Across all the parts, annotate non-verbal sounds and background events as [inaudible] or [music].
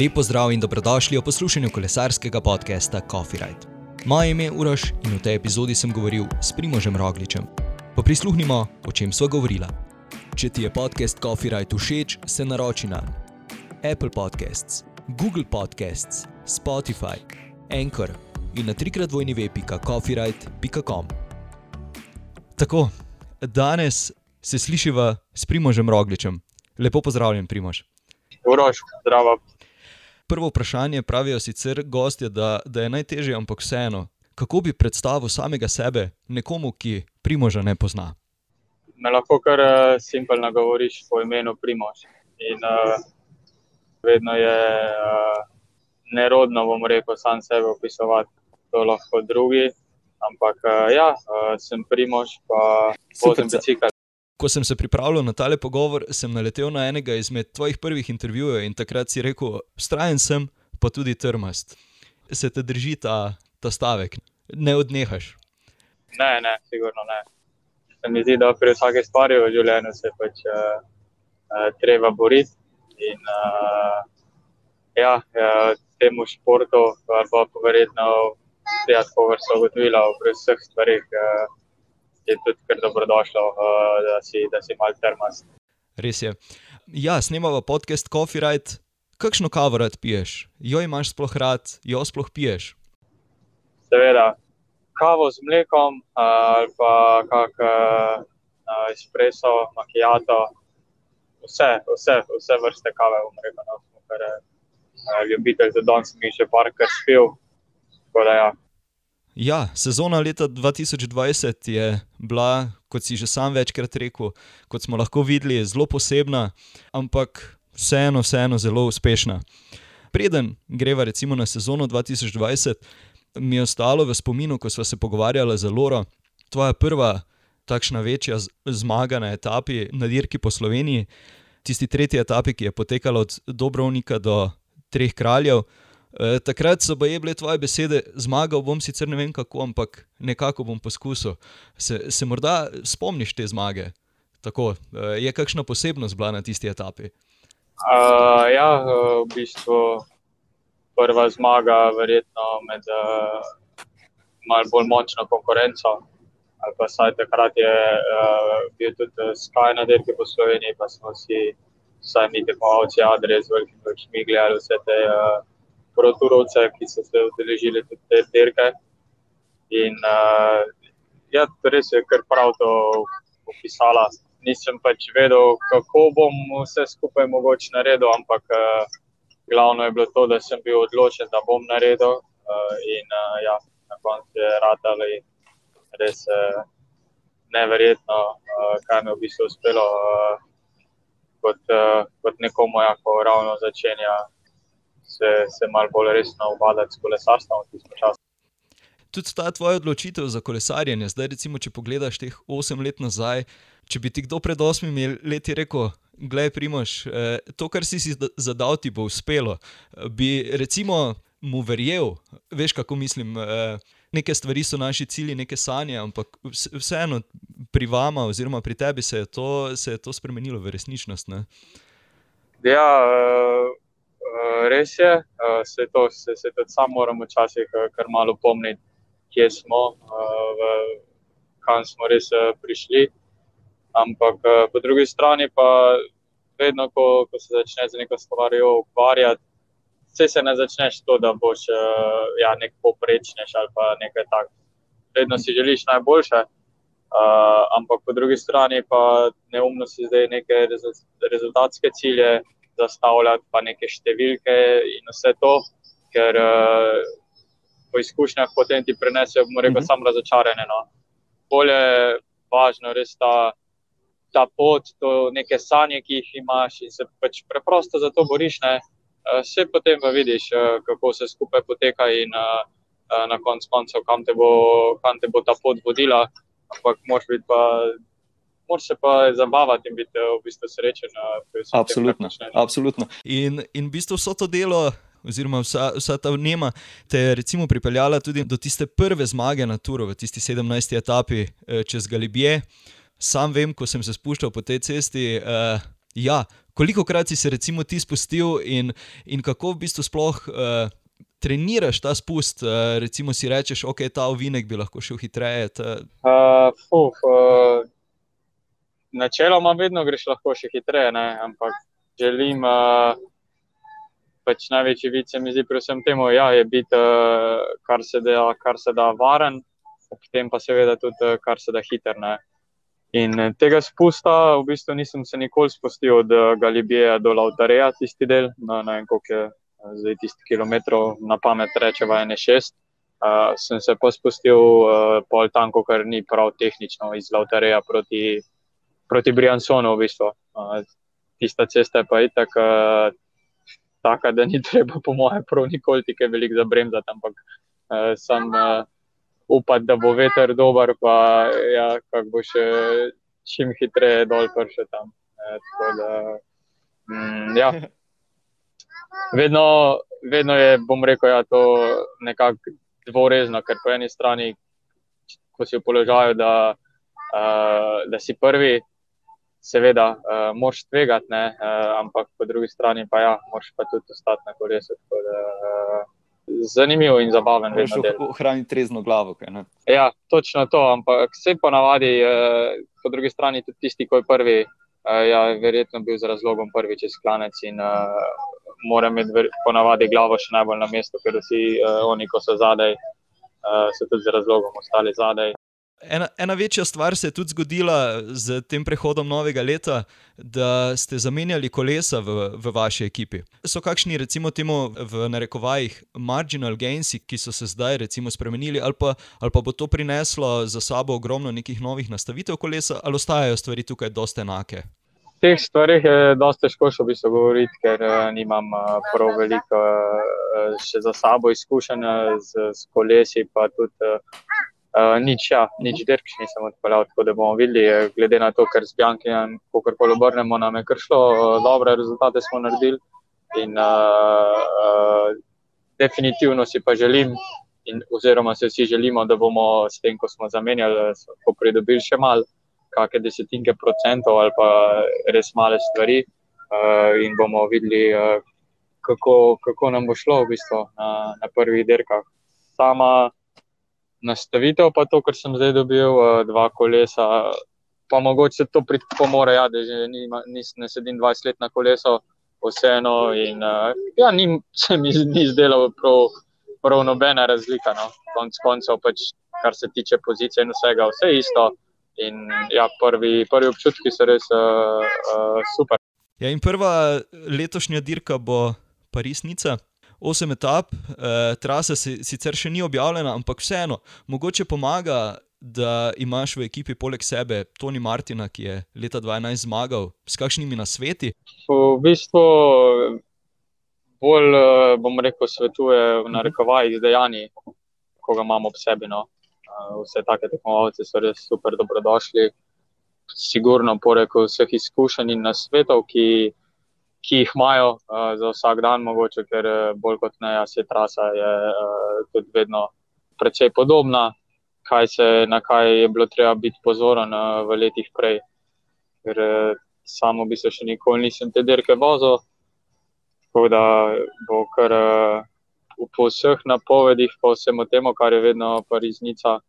Lepo zdrav in dobrodošli v poslušanju kolesarskega podcasta Coffee Ride. Moje ime je Uroš in v tej epizodi sem govoril s Primožem Rogličem. Pa prisluhnimo, o čem sva govorila. Če ti je podcast Coffee Ride všeč, se naroči na Apple Podcasts, Google Podcasts, Spotify, Anchor in na trikrat vojni web.coffeeride.com. Tako, danes se slišiva s Primožem Rogličem. Lepo pozdravljen, Primož. Uroš, zdravo. Prvo vprašanje pravijo sicer gostje, da, da je najtežje, ampak vseeno. Kako bi predstavil samega sebe nekomu, ki Primoža ne pozna? Me lahko kar uh, simpelno govoriš po imenu Primož. In uh, vedno je uh, nerodno, bom rekel, sam sebe opisovati, to lahko drugi. Ampak uh, ja, uh, sem Primož, pa vozim bicikl. Ko sem se pripravljal na tale pogovor, sem naletel na enega izmed tvojih prvih intervjujev in takrat si rekel: Strajen sem, pa tudi trmast. Se te drži ta, ta stavek, ne odnehaš. Ne, ne, sigurno ne. Se mi zdi, da pri vsaki stvari v življenju se pač uh, uh, treba boriti. In uh, ja, uh, temu športu, ali pa verjetno, ja, tako vrsto ugotovila pri vseh stvarih. Uh, je tudi kar dobrodošlo, uh, da si, si malo termast. Res je. Ja, snemamo podcast Coffee Ride. Kakšno kavo rad piješ? Jo imaš sploh rad, jo sploh piješ? Seveda, kavo z mlekom ali pa kak uh, espresso, macchiato, vse, vse, vse vrste kave, bom rekel, no, ker uh, ljubitelj za danes mi še parkrat spil. Da ja. Ja, sezona leta 2020 je bila, kot si že sam večkrat rekel, kot smo lahko videli, zelo posebna, ampak vseeno, vseeno zelo uspešna. Preden greva recimo na sezono 2020, mi je ostalo v spominu, ko smo se pogovarjali z Loro, tvoja prva takšna večja zmaga na etapi na dirki po Sloveniji, tisti tretji etapi, ki je potekala od Dobrovnika do Treh kraljev. E, takrat so bile tvoje besede, zmagal bom sicer ne vem kako, ampak nekako bom poskusil. Se, se morda spomniš te zmage? Tako, e, je kakšna posebnost bila na tisti etapi? Uh, ja, v bistvu prva zmaga, verjetno med uh, malo bolj močno konkurenco. Ali pa saj takrat je uh, bil tudi Sky na dirki po Sloveniji, pa smo si, saj mi tekmovalci, Adrije z velikimi očmi gledali vse te. Uh, proturovce, ki so se udeležili tudi te dirke. In uh, ja, res je kar prav to opisala. Nisem pač vedel, kako bom vse skupaj mogoče naredil, ampak uh, glavno je bilo to, da sem bil odločen, da bom naredil. Uh, in uh, ja, na koncu je ratali res uh, neverjetno, uh, kaj mi je v bistvu uspelo. Uh, Kot, uh, kot nekomu, ja, ko ravno začenja se, se malo bolj resno ubadati s kolesarstvom v tistem času. Tudi ta tvoja odločitev za kolesarjenje, zdaj, recimo, če pogledaš teh osem let nazaj, če bi ti kdo pred osmimi leti rekel, gledaj, primoš, eh, to, kar si si zadal, ti bo uspelo, bi recimo mu verjel, veš, kako mislim. Eh, neke stvari so naši cilji, neke sanje, ampak vseeno pri vama, oziroma pri tebi, se je to, se je to spremenilo v resničnost. Ne? Ja, Eh, res je, uh, se, to, se, se tudi sam moramo včasih uh, kar malo pomniti, kje smo, uh, kam smo res prišli. Ampak po drugi strani pa vedno, ko, ko se začneš z neko stvarjo ukvarjati, se, se ne začneš to, da boš ja, nek poprečneš ali pa nekaj takega. Vedno si želiš najboljše. Uh, ampak po drugi strani pa neumno si zdaj neke rezultatske cilje, zastavljati, pa neke številke in vse to, ker uh, po izkušnjah potem ti prenesejo, bomo rekel, mm -hmm. samo razočaranje. No. Bolje je važno res ta, ta pot, to neke sanje, ki jih imaš in se pač preprosto za to boriš. Ne. Vse uh, potem pa vidiš, uh, kako se skupaj poteka in uh, uh, na koncu koncev, kam, kam te bo ta pot vodila. Ampak moš biti pa moraš se pa zabavati in biti v bistvu srečen. Absolutno. absolutno. In, in v bistvu vso to delo. Oziroma, vsa, vsa ta vnema te je pripeljala tudi do tiste prve zmage na Turu, v tisti 17. etapi eh, čez Galibije. Sam vem, ko sem se spuščal po tej cesti, eh, ja, Koliko krat si se recimo ti spustil in, in kako v bistvu sploh uh, treniraš ta spust? Uh, recimo si rečeš, ok, ta ovinek bi lahko šel hitreje. Ta... Uh, fuf, uh, načeloma vedno greš lahko še hitreje, ne? ampak želim. Uh, Pač največji vid se mi zdi, predvsem temu, ja, je biti, uh, kar, kar se da varen, potem pa seveda tudi, kar se da hiter. Ne? In tega spusta, v bistvu nisem se nikoli spustil od Galibije do Lautareja, tisti del, no, ne vem koliko je zdaj tisti kilometrov, na pamet rečeva ene šest. Uh, sem se pa spustil uh, pol tanko, kar ni prav tehnično, iz Lautareja proti, proti Briansonu. V bistvu. uh, tista cesta je pa itak uh, taka, da ni [laughs] treba, po mojem, prav nikoli tako velik za bremzati, ampak uh, sem uh, upati, da bo veter dober, pa ja, kako bo še čim hitreje dol prišel tam. Uh, da, mm, ja. [laughs] vedno, vedno je, bom rekel, ja, to nekako dvorezno, ker po eni strani, ko si v položaju, da, uh, da si prvi, seveda, uh, moš tvegati, uh, ampak po drugi strani pa ja, moš pa tudi ostati na kolesu. Zanimivo in zabaven. Ohraniti trezno glavo. Kaj, ja, točno to, ampak vse ponavadi, eh, po drugi strani, tudi tisti, ki je prvi, eh, ja, verjetno bil z razlogom prvi čez klanec in eh, mora imeti ponavadi glavo še najbolj na mestu, ker vsi uh, oni, ko so zadaj, uh, so tudi z razlogom ostali zadaj. Ena, ena večja stvar se je tudi zgodila z tem prehodom novega leta, da ste zamenjali kolesa v, v vaši ekipi. So kakšni, recimo, temu v narekovajih, marginal gainsi, ki so se zdaj recimo, spremenili, ali pa, ali pa bo to prineslo za sabo ogromno nekih novih nastavitev kolesa, ali ostajajo stvari tukaj dosta enake? teh stvarih je dosta težko še v bistvu govoriti, ker uh, nimam uh, prav veliko uh, še za sabo izkušenj z, z kolesi, pa tudi uh, nič, ja, nič dirk nisem odpeljal, tako da bomo videli, glede na to, ker z Bjankijem, ko karkoli obrnemo, nam je kar šlo, uh, dobre rezultate smo naredili in uh, uh, definitivno si pa želim. In, oziroma, se vsi želimo, da bomo s tem, ko smo zamenjali, pridobili še malo kakšne desetinke procentov ali pa res male stvari, uh, in bomo videli, uh, kako, kako nam bo šlo v bistvu na, na prvih dirkah. Sama nastavitev, pa to, kar sem zdaj dobil, uh, dva kolesa, pa mogoče to pripomore, ja, da že ni, nis, ne sedim 20 let na kolesu, vseeno. In uh, ja, ni, [laughs] se mi ni zdelo prav, prav nobena razlika. No. Konc koncev, pač, kar se tiče pozicije in vsega, vse isto. In ja, prvi, prvi občutki so res uh, uh, super. Ja, in prva letošnja dirka bo Parisnica. Osem etap, eh, trasa si, sicer še ni objavljena, ampak vseeno, mogoče pomaga, da imaš v ekipi poleg sebe Tony Martina, ki je leta 2011 zmagal, s kakšnimi nasveti. V bistvu bolj, bom rekel, svetuje v narekovajih dejanji, ko ga imamo ob sebi. No vse take tekmovalce so res super dobrodošli. Sigurno, poleg vseh izkušenj in nasvetov, ki, ki jih imajo uh, za vsak dan, mogoče, ker bolj kot ne, jaz je trasa je, uh, tudi vedno precej podobna, kaj se, na kaj je bilo treba biti pozoren uh, v letih prej. Ker uh, samo bi se še nikoli nisem te dirke vozil, tako da bo kar. Uh, po vseh napovedih, po vsem tem, kar je vedno Pariznica,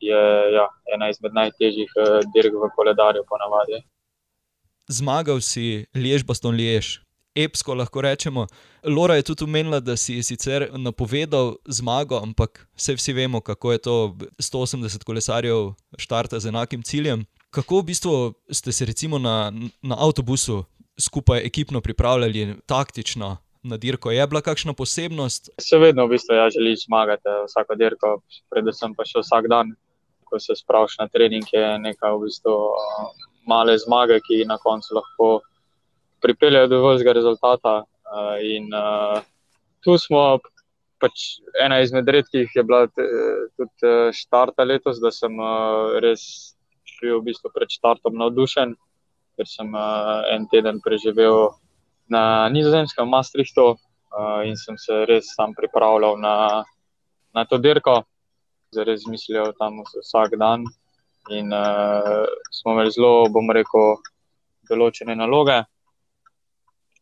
je ja, ena izmed najtežjih uh, dirk v koledarju, ponavadi. Zmagal si Liež, Baston Liež. Epsko lahko rečemo. Lora je tudi umenila, da si sicer napovedal zmago, ampak vse vsi vemo, kako je to 180 kolesarjev štarta z enakim ciljem. Kako v bistvu ste se recimo na, na avtobusu skupaj ekipno pripravljali, taktično, na dirko. Je bila kakšna posebnost? Se vedno v bistvu ja, želiš zmagati eh, vsako dirko, predvsem pa še vsak dan, ko se spraviš na trening, je nekaj v bistvu male zmage, ki na koncu lahko pripeljejo do vsega rezultata. Uh, in uh, tu smo. Pač ena izmed redkih je bila tudi štarta letos, da sem res bil v bistvu pred štartom navdušen, ker sem en teden preživel na nizozemskem Maastrichtu uh, in sem se res tam pripravljal na, na to dirko, zelo razmišljal tam vsak dan. In uh, smo imeli zelo, bom rekel, določene naloge.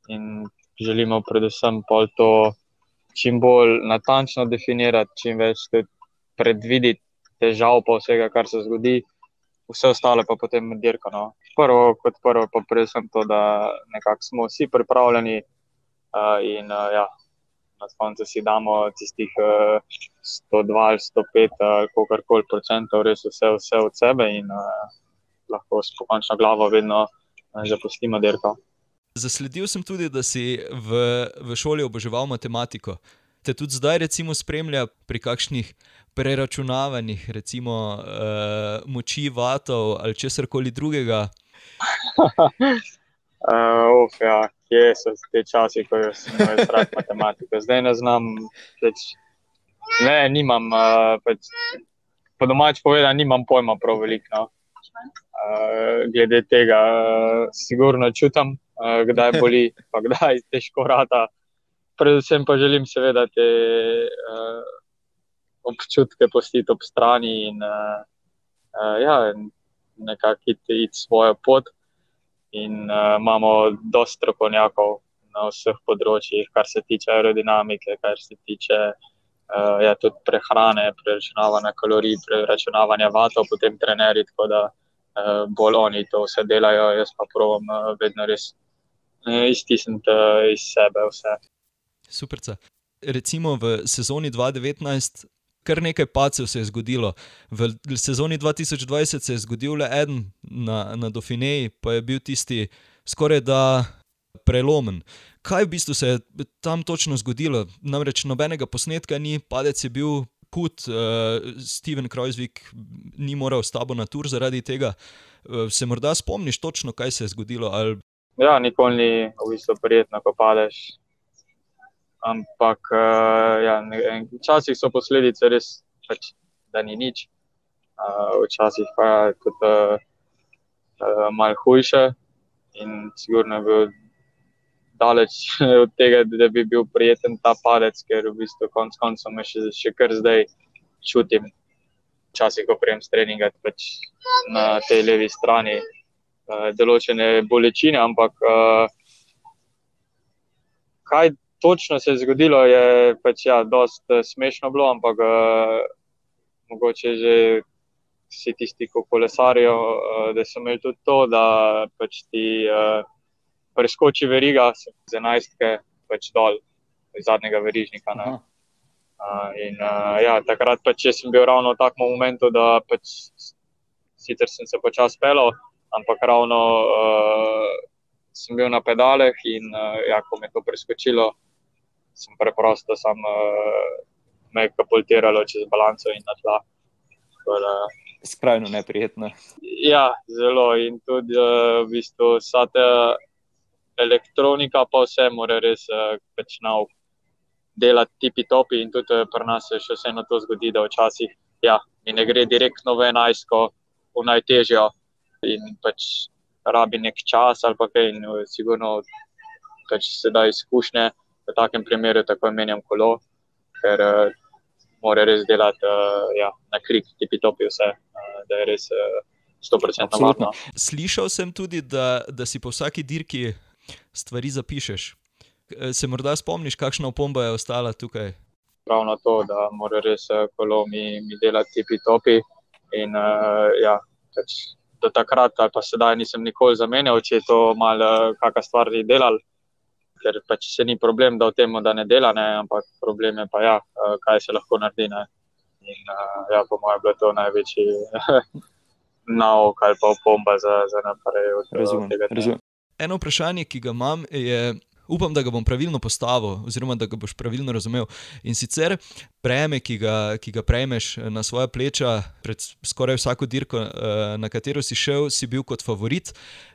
in želimo predvsem pol to čim bolj natančno definirati, čim več predvideti težav, pa vsega, kar se zgodi, vse ostale pa potem dirka. No. Prvo, kot prvo, pa predvsem to, da nekako smo vsi pripravljeni uh, in uh, ja, na koncu si damo tistih uh, 102 ali 105, uh, kar koli procentov, res vse, vse od sebe in uh, lahko s pokončno glavo vedno uh, zapustimo dirko. Zasledil sem tudi, da si v, v šoli oboževal matematiko. Te tudi zdaj, recimo, spremlja pri kakšnih preračunavanjih, recimo uh, moči vatov ali česar koli drugega. uh, [laughs] uf, ja, kje so te časi, ko sem imel strah matematike? Zdaj ne znam. Peč, ne, nimam. Uh, peč, po domač povedano, nimam pojma prav veliko. No. Uh, glede tega, uh, sigurno čutim. Eh, kdaj boli, pa kdaj težko rata. Predvsem pa želim, seveda, te uh, občutke postiti ob strani in uh, uh, ja, nekako iti, iti svojo pot. In uh, imamo dosta strokovnjakov na vseh področjih, kar se tiče aerodinamike, kar se tiče uh, ja, tudi prehrane, preračunavanja kalorij, preračunavanja vatov, potem trenerji, tako da uh, bolj oni to vse delajo, jaz pa provam uh, vedno res iztisniti iz sebe vse. Super. Recimo v sezoni 2019, kar nekaj pacev se je zgodilo. V sezoni 2020 se je zgodil le en na, na Dauphineji, pa je bil tisti skoraj da prelomen. Kaj v bistvu se je tam točno zgodilo? Namreč nobenega posnetka ni, padec je bil. Kut, uh, Steven Krojzvik ni moral s tabo na tur zaradi tega. Uh, se morda spomniš točno, kaj se je zgodilo? Ali ja, nikoli ni v bistvu prijetno, ko padeš. Ampak uh, ja, včasih so posledice res, pač, da ni nič, uh, včasih pa je tudi uh, uh, malo hujše. In sigurno je bil daleč [laughs] od tega, da bi bil prijeten ta padec, ker v bistvu konc koncev me še, še kar zdaj čutim. Včasih, ko prijem s treninga pač na tej levi strani, uh, določene bolečine, ampak uh, kaj točno se je zgodilo, je pač ja, dosta smešno bilo, ampak uh, mogoče že vsi tisti, ki kolesarijo, uh, da so imeli tudi to, da pač ti uh, preskoči veriga z enajstke pač dol iz zadnjega verižnika. Uh, in uh, ja, takrat pač sem bil ravno v takem momentu, da pač sicer sem se počasi pelal, ampak ravno uh, sem bil na pedalih in uh, ja, ko me to preskočilo, sem preprosto sam, uh, me kapultiralo čez balanco in na tla. Skrajno neprijetno. Ja, zelo in tudi uh, v bistvu vsa ta elektronika, pa vse mora res uh, pač nauk. Delati tipi topi, in tudi pri nas se še vseeno to zgodi, da včasih ja, mi ne gre direktno v enajsko, v najtežjo, in pač rabi nek čas ali pa kaj. In sigurno, pač se da izkušnje v takem primeru, tako menjam kolo, ker uh, mora res delati uh, ja, na krik, tipi topi vse, uh, da je res. Uh, 100% varno. Slišal sem tudi, da, da si po vsaki dirki stvari zapišeš. Se morda spomniš, kakšna opomba je ostala tukaj? Ravno to, da mora res kolo mi, mi delati tipi topi. In uh, ja, pač do takrat ali pa sedaj nisem nikoli zamenjal, če je to malo kakšna stvar ni delal. Ker pač se ni problem, da v tem, da ne dela, ne, ampak problem je pa, ja, kaj se lahko naredi. Ne. In ja, po mojem, je to največji [laughs] nauk ali pa opomba za, za naprej. Razumem. Eno vprašanje, ki ga imam, je upam, da ga bom pravilno postavil, oziroma da ga boš pravilno razumel. In sicer preme, ki ga, ki ga prejmeš na svoje pleča, pred skoraj vsako dirko, eh, na katero si šel, si bil kot favorit.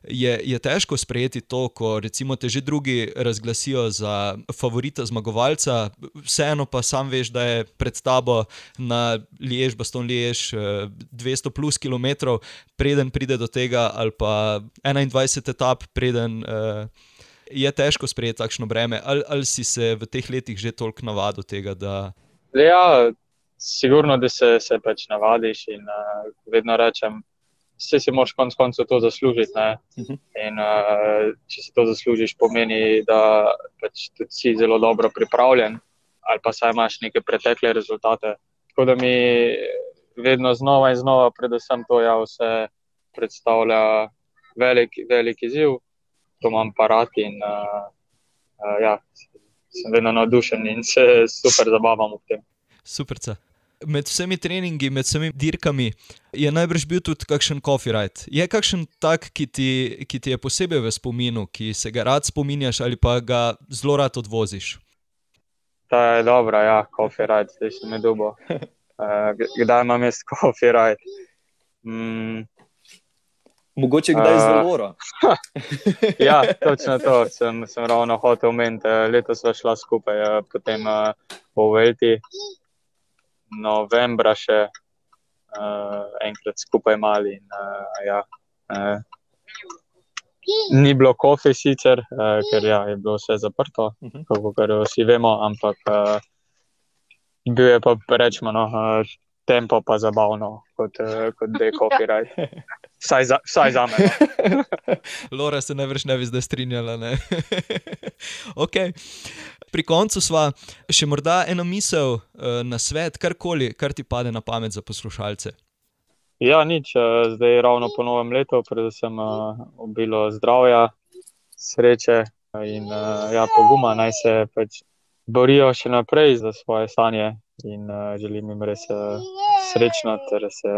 Je, je težko sprejeti to, ko recimo te že drugi razglasijo za favorita zmagovalca, vseeno pa sam veš, da je pred tabo na Liež, Baston Liež, 200 plus km, preden pride do tega, ali pa 21 etap, preden. Uh, je težko sprejeti takšno breme, ali, ali si se v teh letih že toliko navadil tega? Da... Ja, sigurno, da se, se pač navadiš in uh, vedno rečem vse si moraš konec koncev to zaslužiti. Uh -huh. In uh, če si to zaslužiš, pomeni, da pač si zelo dobro pripravljen, ali pa saj imaš neke pretekle rezultate. Tako da mi vedno znova in znova, predvsem to, da ja, vse predstavlja velik, velik izziv, to imam pa rad in uh, uh, ja, sem vedno navdušen in se super zabavam v tem. Super. Med vsemi treningi, med vsemi dirkami je najbrž bil tudi kakšen coffee ride. Je kakšen tak, ki ti, ki ti je posebej v spominu, ki se ga rad spominjaš ali pa ga zelo rad odvoziš? Ta je dobra, ja, coffee ride, zdaj si me dubo. Uh, kdaj imam jaz coffee ride? Mm, Mogoče kdaj uh, zelo. [laughs] ja, [laughs] točno to sem, sem ravno hotel omeniti. Letos smo šla skupaj, potem uh, po Velti, novembra še uh, enkrat skupaj mali. In, uh, ja, uh, ni bilo kofe sicer, uh, ker ja, je bilo vse zaprto, uh -huh. kot vsi vemo, ampak uh, bil je pa rečemo. No, uh, tempo pa zabavno, kot, uh, kot da je copyright. Vsaj za, vsaj za me. No. [laughs] Lora se najbrž ne bi zdaj strinjala. [laughs] okay. Pri koncu sva še morda eno misel uh, na svet, karkoli, kar ti pade na pamet za poslušalce. Ja, nič, uh, zdaj je ravno po novem letu, predvsem uh, obilo zdravja, sreče in ja, poguma, naj se pač borijo še naprej za svoje sanje in uh, želim jim res uh, srečno, ter se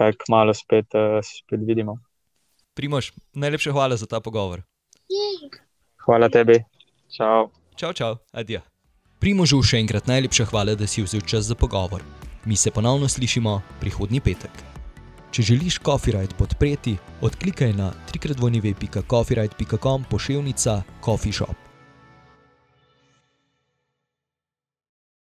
kaj kmalo spet, uh, spet vidimo. Primož, najlepša hvala za ta pogovor. Hvala tebi. Čau. Čau, čau, adijo. Primožu še enkrat najlepša hvala, da si vzel čas za pogovor. Mi se ponovno slišimo prihodnji petek. Če želiš Copyright podpreti, odklikaj na www.coffeeright.com pošiljka Coffee Shop.